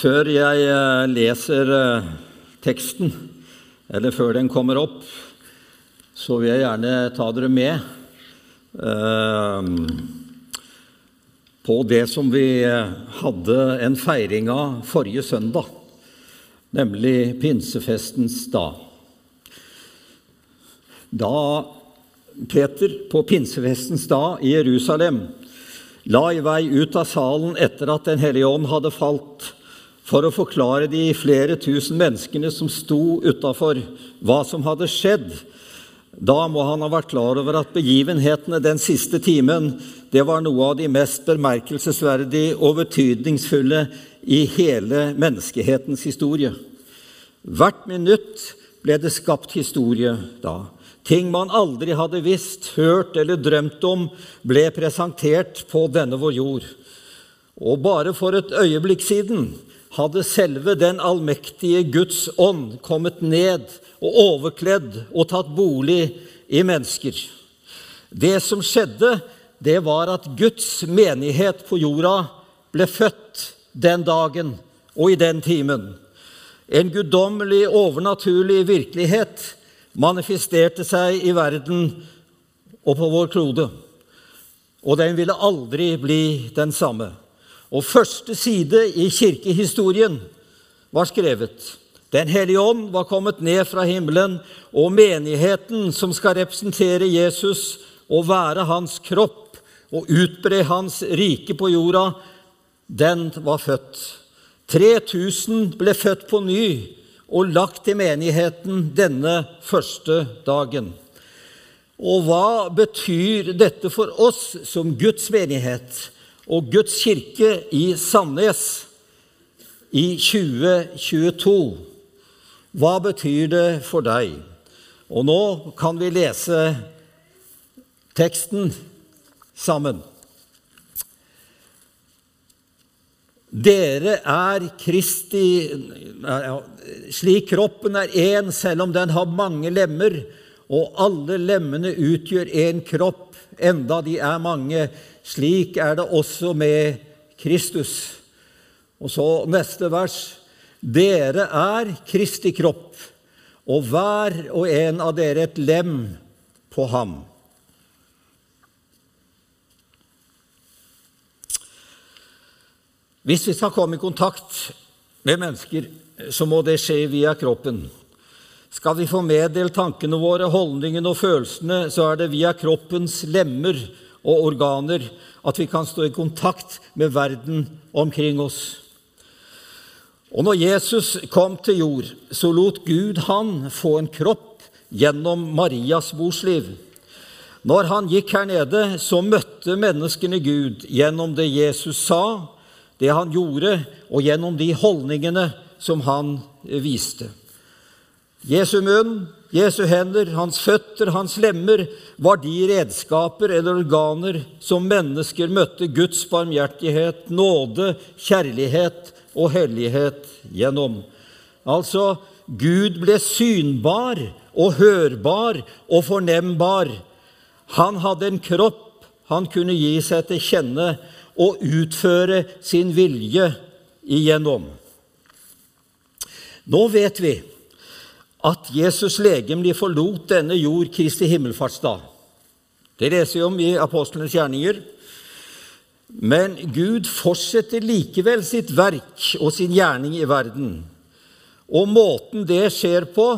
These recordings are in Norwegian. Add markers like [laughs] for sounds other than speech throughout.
Før jeg eh, leser eh, teksten, eller før den kommer opp, så vil jeg gjerne ta dere med eh, på det som vi hadde en feiring av forrige søndag, nemlig pinsefestens dag. Da Peter på pinsefestens dag i Jerusalem la i vei ut av salen etter at Den hellige ånd hadde falt, for å forklare de flere tusen menneskene som sto utafor, hva som hadde skjedd. Da må han ha vært klar over at begivenhetene den siste timen det var noe av de mest bemerkelsesverdige og betydningsfulle i hele menneskehetens historie. Hvert minutt ble det skapt historie da. Ting man aldri hadde visst, hørt eller drømt om, ble presentert på denne vår jord. Og bare for et øyeblikk siden hadde selve den allmektige Guds ånd kommet ned og overkledd og tatt bolig i mennesker. Det som skjedde, det var at Guds menighet på jorda ble født den dagen og i den timen. En guddommelig, overnaturlig virkelighet manifesterte seg i verden og på vår klode. Og den ville aldri bli den samme. Og første side i kirkehistorien var skrevet. Den hellige ånd var kommet ned fra himmelen, og menigheten som skal representere Jesus og være hans kropp og utbre hans rike på jorda, den var født. 3000 ble født på ny og lagt til menigheten denne første dagen. Og hva betyr dette for oss som Guds menighet? Og Guds kirke i Sandnes i 2022. Hva betyr det for deg? Og nå kan vi lese teksten sammen. Dere er Kristi Slik kroppen er én, selv om den har mange lemmer, og alle lemmene utgjør én kropp, enda de er mange, slik er det også med Kristus. Og så neste vers. Dere er Kristi kropp, og hver og en av dere et lem på ham. Hvis vi skal komme i kontakt med mennesker, så må det skje via kroppen. Skal vi få meddelt tankene våre, holdningene og følelsene, så er det via kroppens lemmer og organer at vi kan stå i kontakt med verden omkring oss. Og når Jesus kom til jord, så lot Gud han få en kropp gjennom Marias morsliv. Når han gikk her nede, så møtte menneskene Gud gjennom det Jesus sa, det han gjorde, og gjennom de holdningene som han viste. Jesu munn Jesu hender, hans føtter, hans lemmer var de redskaper eller organer som mennesker møtte Guds barmhjertighet, nåde, kjærlighet og hellighet gjennom. Altså, Gud ble synbar og hørbar og fornembar. Han hadde en kropp han kunne gi seg til kjenne og utføre sin vilje igjennom. Nå vet vi at Jesus legemlig forlot denne jord Kristi himmelfartsdag. Det leser vi om i apostlenes gjerninger. Men Gud fortsetter likevel sitt verk og sin gjerning i verden. Og måten det skjer på,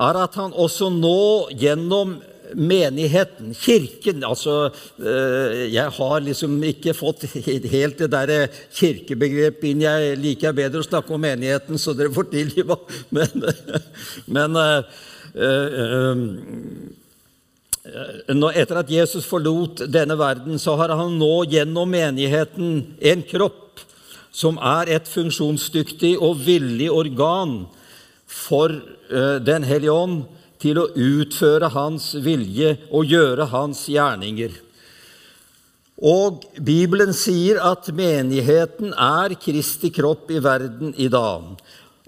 er at han også nå gjennom menigheten, kirken altså, eh, Jeg har liksom ikke fått [laughs] helt det der kirkebegrepet inn. Jeg liker bedre å snakke om menigheten, så dere får tilgi meg. [laughs] Men, men uh, etter at Jesus forlot denne verden, så har han nå gjennom menigheten en kropp som er et funksjonsdyktig og villig organ for Den hellige ånd til å utføre hans vilje og gjøre hans gjerninger. Og Bibelen sier at menigheten er Kristi kropp i verden i dag.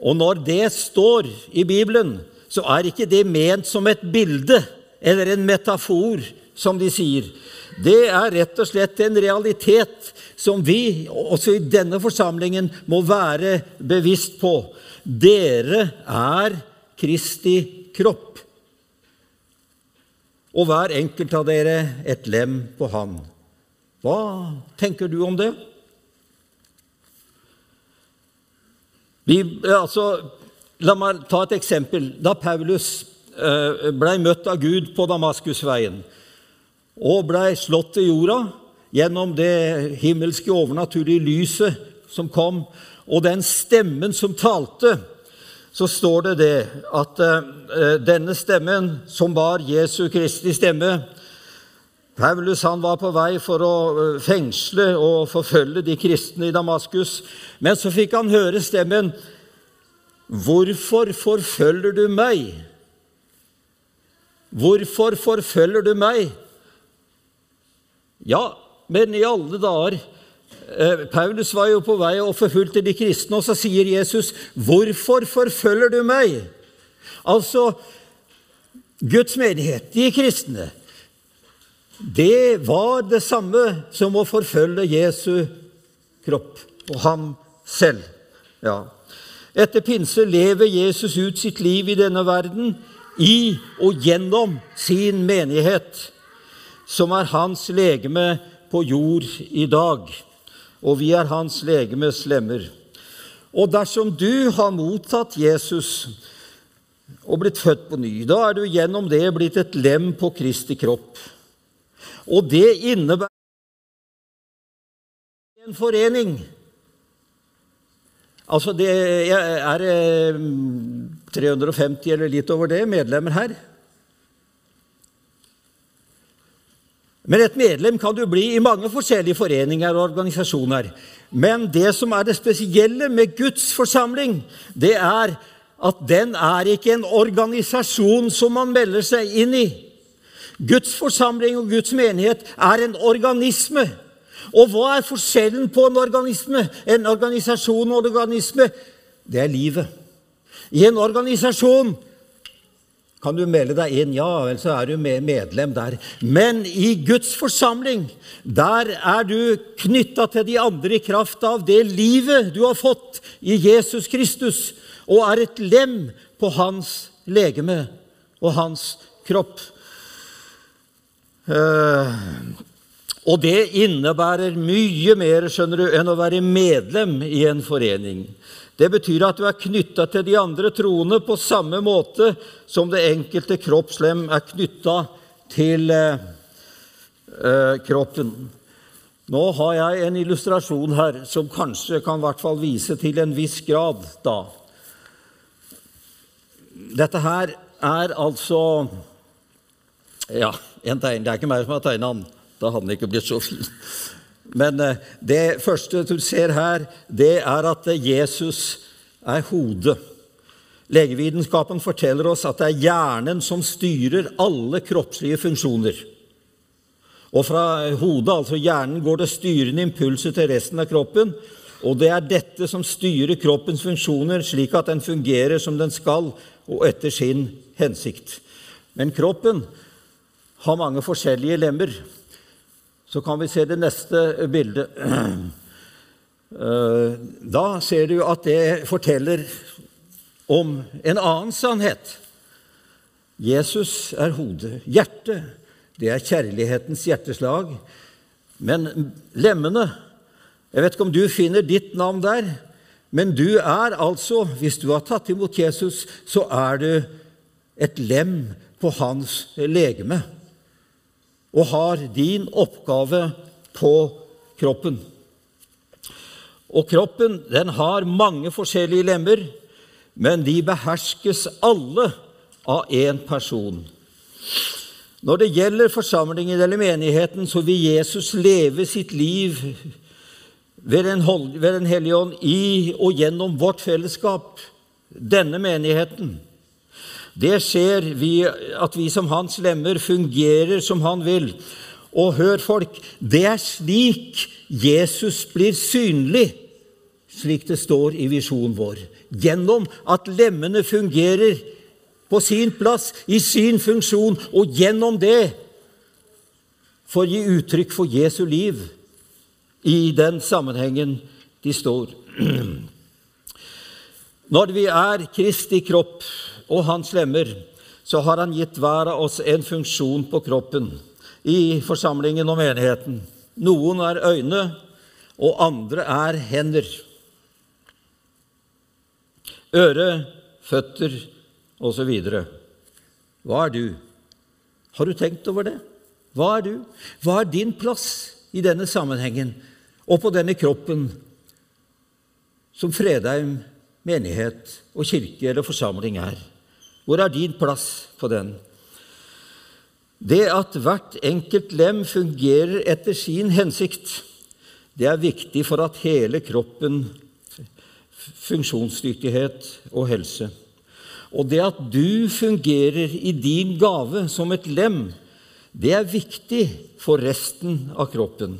Og når det står i Bibelen, så er ikke det ment som et bilde eller en metafor som de sier, det er rett og slett en realitet som vi også i denne forsamlingen må være bevisst på. Dere er Kristi kropp, og hver enkelt av dere et lem på Han. Hva tenker du om det? Vi, altså, la meg ta et eksempel. Da Paulus eh, blei møtt av Gud på Damaskusveien og blei slått til jorda gjennom det himmelske, overnaturlige lyset som kom, og den stemmen som talte, så står det det at uh, denne stemmen, som var Jesu Kristi stemme Paulus han var på vei for å uh, fengsle og forfølge de kristne i Damaskus, men så fikk han høre stemmen Hvorfor forfølger du meg? Hvorfor forfølger du meg? Ja, men i alle dager eh, Paulus var jo på vei og forfulgte de kristne, og så sier Jesus, 'Hvorfor forfølger du meg?' Altså, Guds menighet, de kristne, det var det samme som å forfølge Jesu kropp og ham selv. Ja. Etter pinse lever Jesus ut sitt liv i denne verden i og gjennom sin menighet, som er hans legeme på jord i dag, og vi er hans legemes lemmer. Og dersom du har mottatt Jesus og blitt født på ny, da er du gjennom det blitt et lem på Kristi kropp. Og det innebærer en forening. Altså, det er 350 eller litt over det medlemmer her. Men et medlem kan du bli i mange forskjellige foreninger og organisasjoner. Men det som er det spesielle med Guds forsamling, det er at den er ikke en organisasjon som man melder seg inn i. Guds forsamling og Guds menighet er en organisme. Og hva er forskjellen på en organisme, en organisasjon og en organisme? Det er livet. I en organisasjon kan du melde deg inn? Ja vel, så er du medlem der. Men i Guds forsamling, der er du knytta til de andre i kraft av det livet du har fått i Jesus Kristus, og er et lem på hans legeme og hans kropp. Uh, og det innebærer mye mer skjønner du, enn å være medlem i en forening. Det betyr at du er knytta til de andre troende på samme måte som det enkelte kroppslem er knytta til eh, eh, kroppen. Nå har jeg en illustrasjon her som kanskje kan hvert fall vise til en viss grad da. Dette her er altså Ja, en tegn. Det er ikke meg som har tegna den. Da hadde den ikke blitt så fin. Men eh, det første du ser her, det er at Jesus er hodet. Legevitenskapen forteller oss at det er hjernen som styrer alle kroppslige funksjoner. Og fra hodet, altså hjernen, går det styrende impulser til resten av kroppen. Og det er dette som styrer kroppens funksjoner, slik at den fungerer som den skal, og etter sin hensikt. Men kroppen har mange forskjellige lemmer. Så kan vi se det neste bildet. Eh, da ser du at det forteller om en annen sannhet. Jesus er hodet. Hjertet, det er kjærlighetens hjerteslag. Men lemmene Jeg vet ikke om du finner ditt navn der, men du er altså, hvis du har tatt imot Jesus, så er du et lem på hans legeme og har din oppgave på kroppen. Og kroppen den har mange forskjellige lemmer, men de beherskes alle av én person. Når det gjelder forsamlingen eller menigheten, så vil Jesus leve sitt liv ved Den, den hellige ånd i og gjennom vårt fellesskap, denne menigheten. Det skjer vi, at vi som hans lemmer fungerer som han vil. Og hør, folk, det er slik Jesus blir synlig, slik det står i visjonen vår. Gjennom at lemmene fungerer på sin plass, i sin funksjon, og gjennom det får gi uttrykk for Jesu liv i den sammenhengen de står. [clears throat] Når vi er Kristi kropp og hans lemmer, så har han gitt hver av oss en funksjon på kroppen i forsamlingen og menigheten. Noen er øyne, og andre er hender. Øre, føtter osv. Hva er du? Har du tenkt over det? Hva er du? Hva er din plass i denne sammenhengen og på denne kroppen som Fredheim menighet og kirke eller forsamling er? Hvor er din plass på den? Det at hvert enkelt lem fungerer etter sin hensikt, det er viktig for at hele kroppen funksjonsdyktighet og helse. Og det at du fungerer i din gave som et lem, det er viktig for resten av kroppen.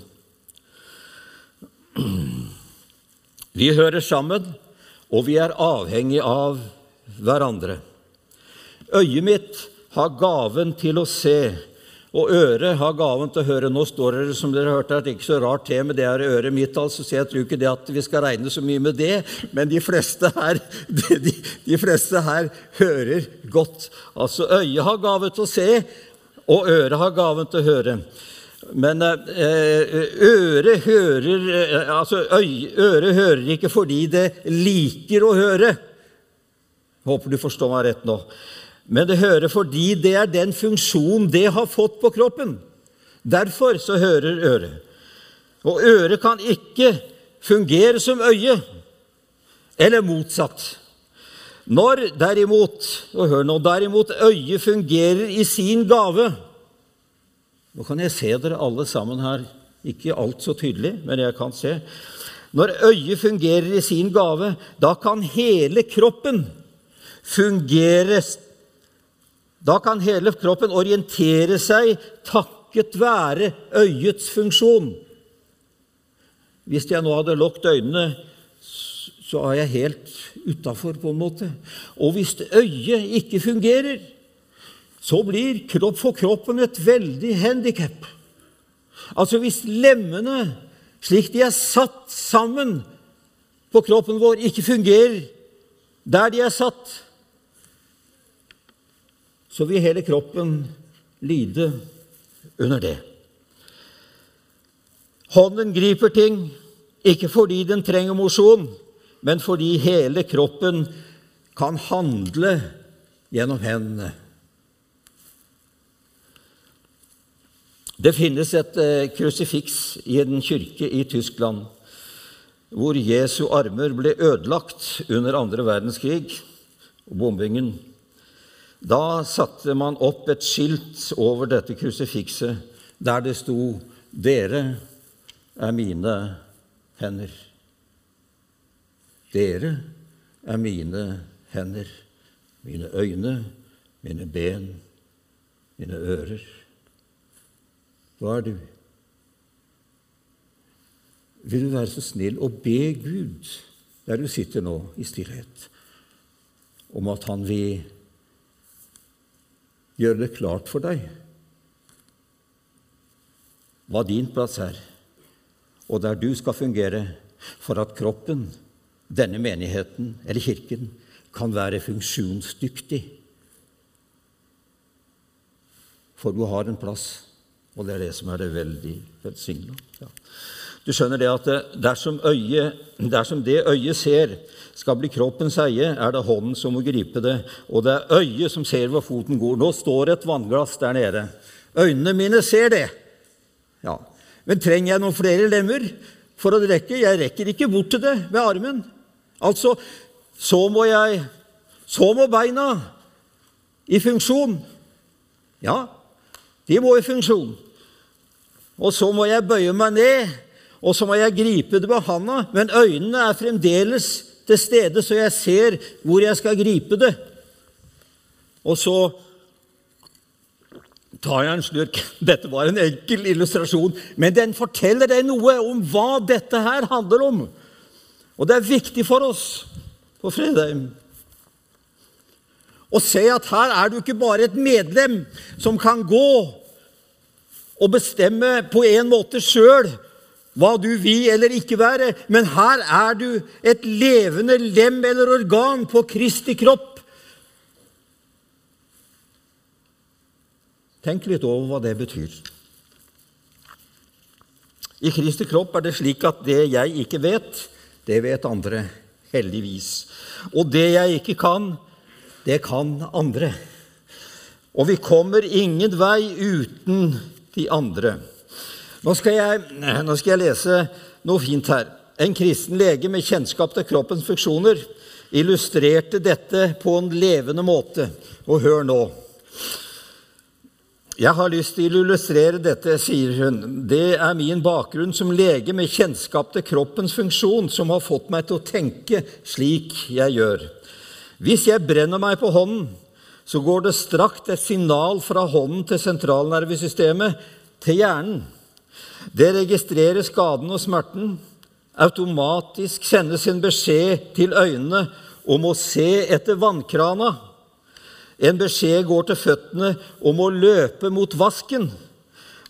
Vi hører sammen, og vi er avhengig av hverandre. Øyet mitt har gaven til å se, og øret har gaven til å høre. Nå står dere som dere hørte, at det ikke så rart til men det er øret mitt, altså, så jeg tror ikke det at vi skal regne så mye med det. Men de fleste her, [laughs] de, de fleste her hører godt. Altså, øyet har gave til å se, og øret har gaven til å høre. Men eh, øret hører eh, altså øret hører ikke fordi det liker å høre. Håper du forstår meg rett nå men det hører fordi det er den funksjonen det har fått på kroppen. Derfor så hører øret. Og øret kan ikke fungere som øye, eller motsatt. Når derimot, og hør nå, derimot øyet fungerer i sin gave Nå kan jeg se dere alle sammen her, ikke alt så tydelig, men jeg kan se. Når øyet fungerer i sin gave, da kan hele kroppen fungere da kan hele kroppen orientere seg takket være øyets funksjon. Hvis jeg nå hadde lukket øynene, så er jeg helt utafor, på en måte. Og hvis øyet ikke fungerer, så blir kropp for kroppen et veldig handikap. Altså hvis lemmene, slik de er satt sammen på kroppen vår, ikke fungerer der de er satt, så vil hele kroppen lide under det. Hånden griper ting, ikke fordi den trenger mosjon, men fordi hele kroppen kan handle gjennom hendene. Det finnes et eh, krusifiks i en kirke i Tyskland hvor Jesu armer ble ødelagt under andre verdenskrig og bombingen. Da satte man opp et skilt over dette krusifikset der det sto 'Dere er mine hender'. Dere er mine hender, mine øyne, mine ben, mine ører. Hva er du? Vil du være så snill å be Gud, der du sitter nå i stillhet, om at Han vil gjøre det klart for deg hva din plass er, og der du skal fungere for at kroppen, denne menigheten eller kirken, kan være funksjonsdyktig. For du har en plass, og det er det som er det veldig velsigna. Ja. Du skjønner det at dersom, øye, dersom det øyet ser, skal bli kroppens eie, er det hånden som må gripe det, og det er øyet som ser hvor foten går. Nå står et vannglass der nede. Øynene mine ser det. Ja. Men trenger jeg noen flere lemmer for å rekke? Jeg rekker ikke bort til det med armen. Altså, så må jeg Så må beina i funksjon. Ja, de må i funksjon. Og så må jeg bøye meg ned og så må jeg gripe det med handa, men øynene er fremdeles til stede, så jeg ser hvor jeg skal gripe det. Og så tar jeg en slurk. [laughs] Dette var en enkel illustrasjon, men den forteller deg noe om hva dette her handler om. Og det er viktig for oss på Fredheim å se at her er du ikke bare et medlem som kan gå og bestemme på en måte sjøl hva du vil eller ikke være, men her er du et levende lem eller organ på Kristi kropp. Tenk litt over hva det betyr. I Kristi kropp er det slik at det jeg ikke vet, det vet andre, heldigvis. Og det jeg ikke kan, det kan andre. Og vi kommer ingen vei uten de andre. Nå skal jeg, nå skal jeg lese noe fint her. En kristen lege med kjennskap til kroppens funksjoner illustrerte dette på en levende måte. Og hør nå. Jeg har lyst til å illustrere dette, sier hun. Det er min bakgrunn som lege med kjennskap til kroppens funksjon som har fått meg til å tenke slik jeg gjør. Hvis jeg brenner meg på hånden, så går det strakt et signal fra hånden til sentralnervesystemet til hjernen. Det registrerer skaden og smerten. Automatisk sendes en beskjed til øynene om å se etter vannkrana. En beskjed går til føttene om å løpe mot vasken.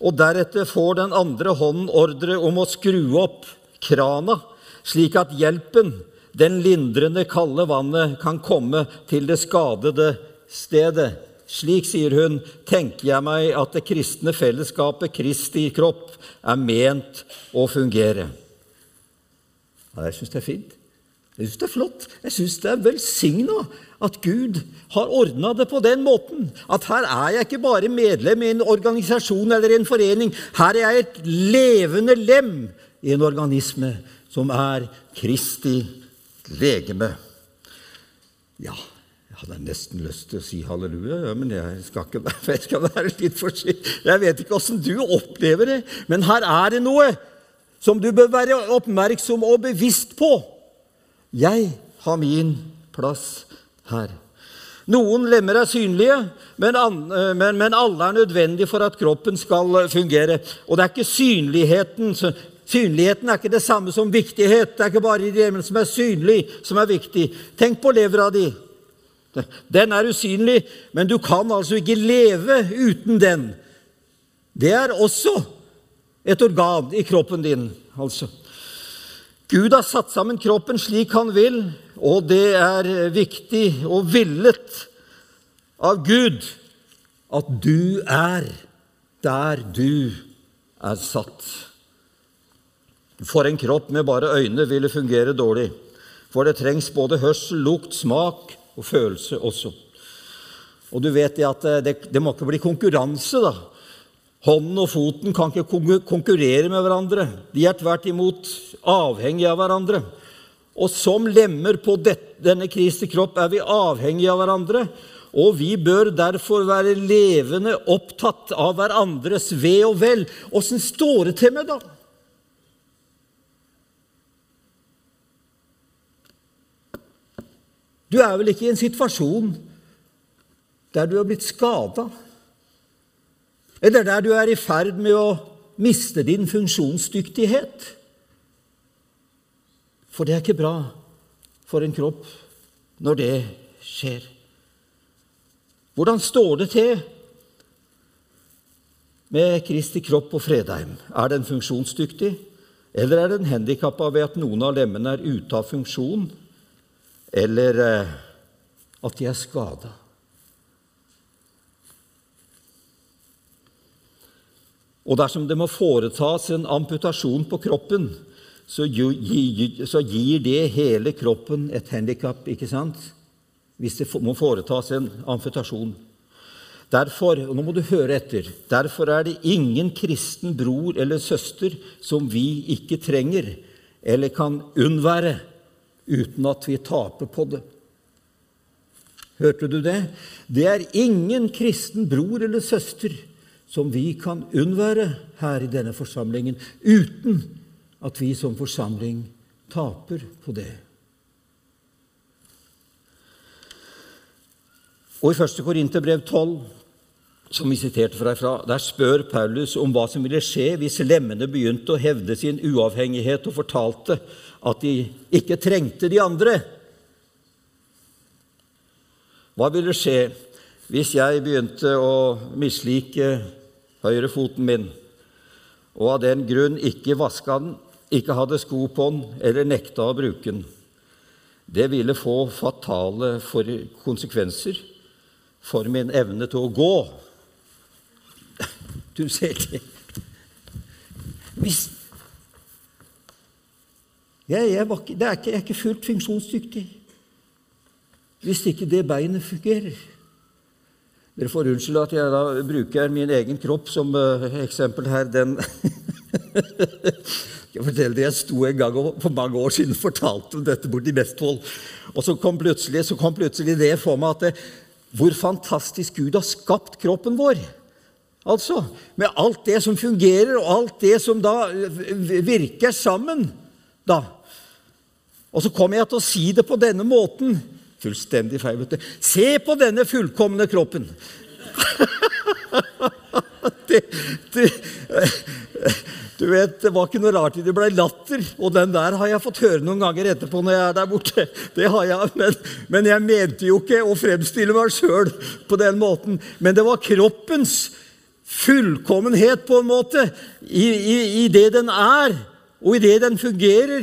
Og deretter får den andre hånden ordre om å skru opp krana, slik at hjelpen, den lindrende, kalde vannet, kan komme til det skadede stedet. Slik, sier hun, tenker jeg meg at det kristne fellesskapet, Kristi kropp, er ment å fungere. Ja, jeg syns det er fint. Jeg syns det er flott. Jeg syns det er velsigna at Gud har ordna det på den måten. At her er jeg ikke bare medlem i en organisasjon eller en forening. Her er jeg et levende lem i en organisme som er Kristi legeme. Ja, hadde nesten lyst til å si halleluja, ja, men jeg skal, ikke, [laughs] jeg skal være litt forsiktig. Jeg vet ikke åssen du opplever det, men her er det noe som du bør være oppmerksom og bevisst på. Jeg har min plass her. Noen lemmer er synlige, men, eh, men, men, alle er nødvendige for at kroppen skal eh, fungere. Og det er ikke synligheten Synligheten er ikke det samme som viktighet. Det er ikke bare de lemmene som er synlige, som er viktig. Tenk på levra di. Den er usynlig, men du kan altså ikke leve uten den. Det er også et organ i kroppen din. altså. Gud har satt sammen kroppen slik han vil, og det er viktig og villet av Gud at du er der du er satt. For en kropp med bare øyne ville fungere dårlig, for det trengs både hørsel, lukt, smak og følelse også. Og du vet at det, det må ikke bli konkurranse, da Hånden og foten kan ikke konkurrere med hverandre. De er tvert imot avhengige av hverandre. Og som lemmer på denne Kristi kropp er vi avhengige av hverandre. Og vi bør derfor være levende opptatt av hverandres ve og vel. Åssen står det til med, da? Du er vel ikke i en situasjon der du har blitt skada? Eller der du er i ferd med å miste din funksjonsdyktighet. For det er ikke bra for en kropp når det skjer. Hvordan står det til med Kristi kropp på Fredheim? Er den funksjonsdyktig, eller er den handikappa ved at noen av lemmene er ute av funksjon, eller eh, at de er skada? Og dersom det må foretas en amputasjon på kroppen, så gir det hele kroppen et handikap, ikke sant? Hvis det må foretas en amputasjon. Derfor, og nå må du høre etter, derfor er det ingen kristen bror eller søster som vi ikke trenger eller kan unnvære uten at vi taper på det. Hørte du det? Det er ingen kristen bror eller søster som vi kan unnvære her i denne forsamlingen, uten at vi som forsamling taper på det. Og I 1. Korinterbrev 12, som vi siterte fra, der spør Paulus om hva som ville skje hvis lemmene begynte å hevde sin uavhengighet og fortalte at de ikke trengte de andre. Hva ville skje hvis jeg begynte å mislike høyrefoten min og av den grunn ikke vaska den, ikke hadde sko på den eller nekta å bruke den. Det ville få fatale konsekvenser for min evne til å gå. Du ser det Hvis jeg, jeg, det er ikke, jeg er ikke fullt funksjonsdyktig hvis ikke det beinet fungerer. Dere får unnskylde at jeg da bruker min egen kropp som uh, eksempel her. Den [laughs] Jeg forteller det, jeg sto en gang for mange år siden fortalte om dette borti Vestfold. Og så kom, så kom plutselig det for meg at det, hvor fantastisk Gud har skapt kroppen vår. Altså, Med alt det som fungerer, og alt det som da virker sammen. da. Og så kommer jeg til å si det på denne måten. Fullstendig feil. vet du. Se på denne fullkomne kroppen! [laughs] det, det, du vet, Det var ikke noe rart det ble latter, og den der har jeg fått høre noen ganger etterpå når jeg er der borte. Det har jeg, Men, men jeg mente jo ikke å fremstille meg sjøl på den måten. Men det var kroppens fullkommenhet, på en måte, i, i, i det den er, og i det den fungerer,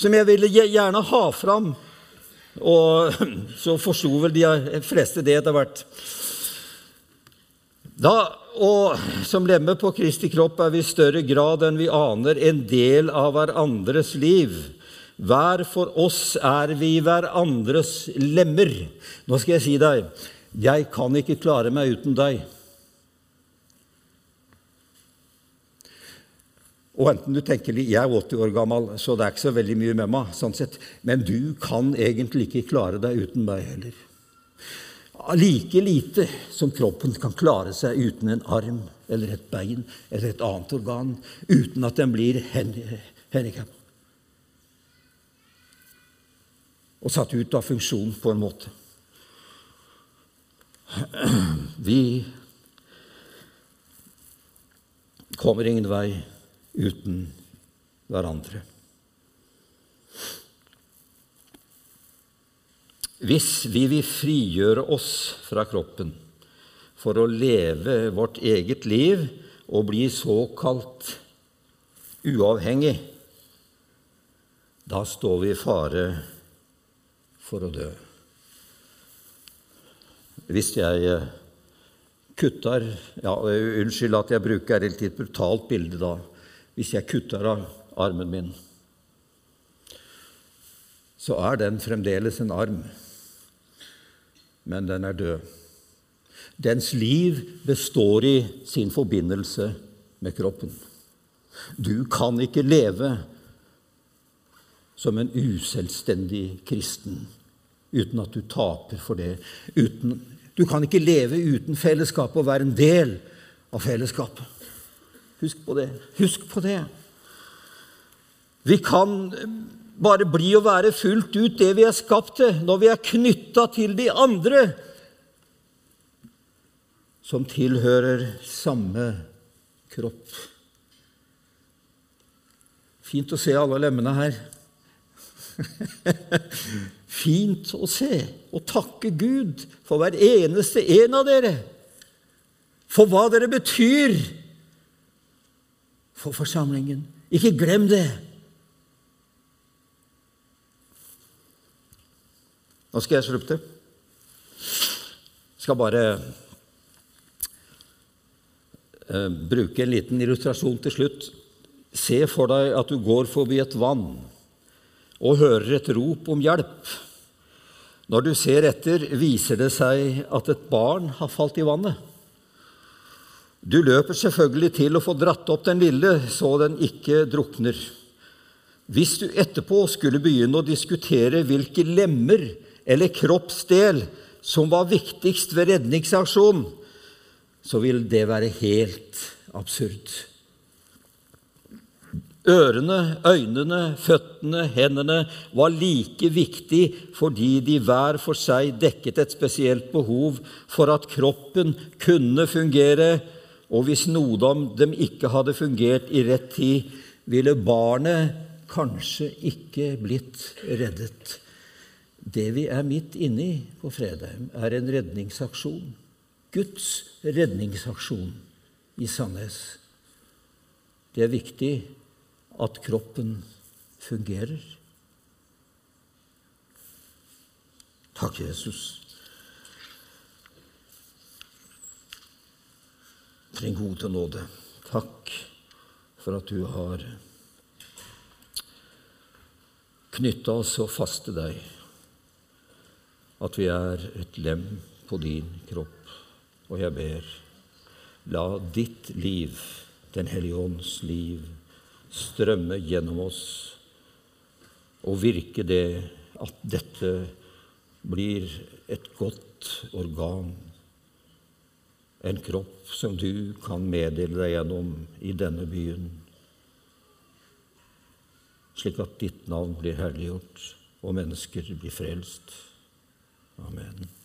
som jeg ville gjerne ha fram. Og [clears throat] så forsto vel de fleste det etter hvert. Da, og som lemmer på Kristi kropp er vi i større grad enn vi aner, en del av hverandres liv. Hver for oss er vi hverandres lemmer. Nå skal jeg si deg, jeg kan ikke klare meg uten deg. Og enten du tenker Jeg er 80 år gammel, så det er ikke så veldig mye med meg. sånn sett. Men du kan egentlig ikke klare deg uten meg heller. Like lite som kroppen kan klare seg uten en arm eller et bein eller et annet organ, uten at den blir handikappa. Og satt ut av funksjon på en måte. Vi kommer ingen vei uten hverandre. Hvis vi vil frigjøre oss fra kroppen for å leve vårt eget liv og bli såkalt uavhengig, da står vi i fare for å dø. Hvis jeg eh, kutter ja, Unnskyld at jeg bruker et litt brutalt bilde da hvis jeg kutter av armen min, så er den fremdeles en arm, men den er død. Dens liv består i sin forbindelse med kroppen. Du kan ikke leve som en uselvstendig kristen uten at du taper for det. Uten, du kan ikke leve uten fellesskapet og være en del av fellesskapet. Husk på det. Husk på det. Vi kan bare bli og være fullt ut det vi er skapt til, når vi er knytta til de andre som tilhører samme kropp. Fint å se alle lemmene her. [laughs] Fint å se og takke Gud for hver eneste en av dere, for hva dere betyr for forsamlingen. Ikke glem det! Nå skal jeg slutte. Jeg skal bare eh, bruke en liten illustrasjon til slutt. Se for deg at du går forbi et vann og hører et rop om hjelp. Når du ser etter, viser det seg at et barn har falt i vannet. Du løper selvfølgelig til å få dratt opp den lille, så den ikke drukner. Hvis du etterpå skulle begynne å diskutere hvilke lemmer eller kroppsdel som var viktigst ved redningsaksjonen, så ville det være helt absurd. Ørene, øynene, føttene, hendene var like viktig fordi de hver for seg dekket et spesielt behov for at kroppen kunne fungere og hvis noe av dem ikke hadde fungert i rett tid, ville barnet kanskje ikke blitt reddet. Det vi er midt inne i på Fredheim, er en redningsaksjon. Guds redningsaksjon i Sandnes. Det er viktig at kroppen fungerer. Takk, Jesus. Din gode nåde. Takk for at du har knytta oss så fast til deg at vi er et lem på din kropp. Og jeg ber, la ditt liv, Den hellige ånds liv, strømme gjennom oss og virke det at dette blir et godt organ, en kropp som du kan meddele deg gjennom i denne byen, slik at ditt navn blir herliggjort og mennesker blir frelst. Amen.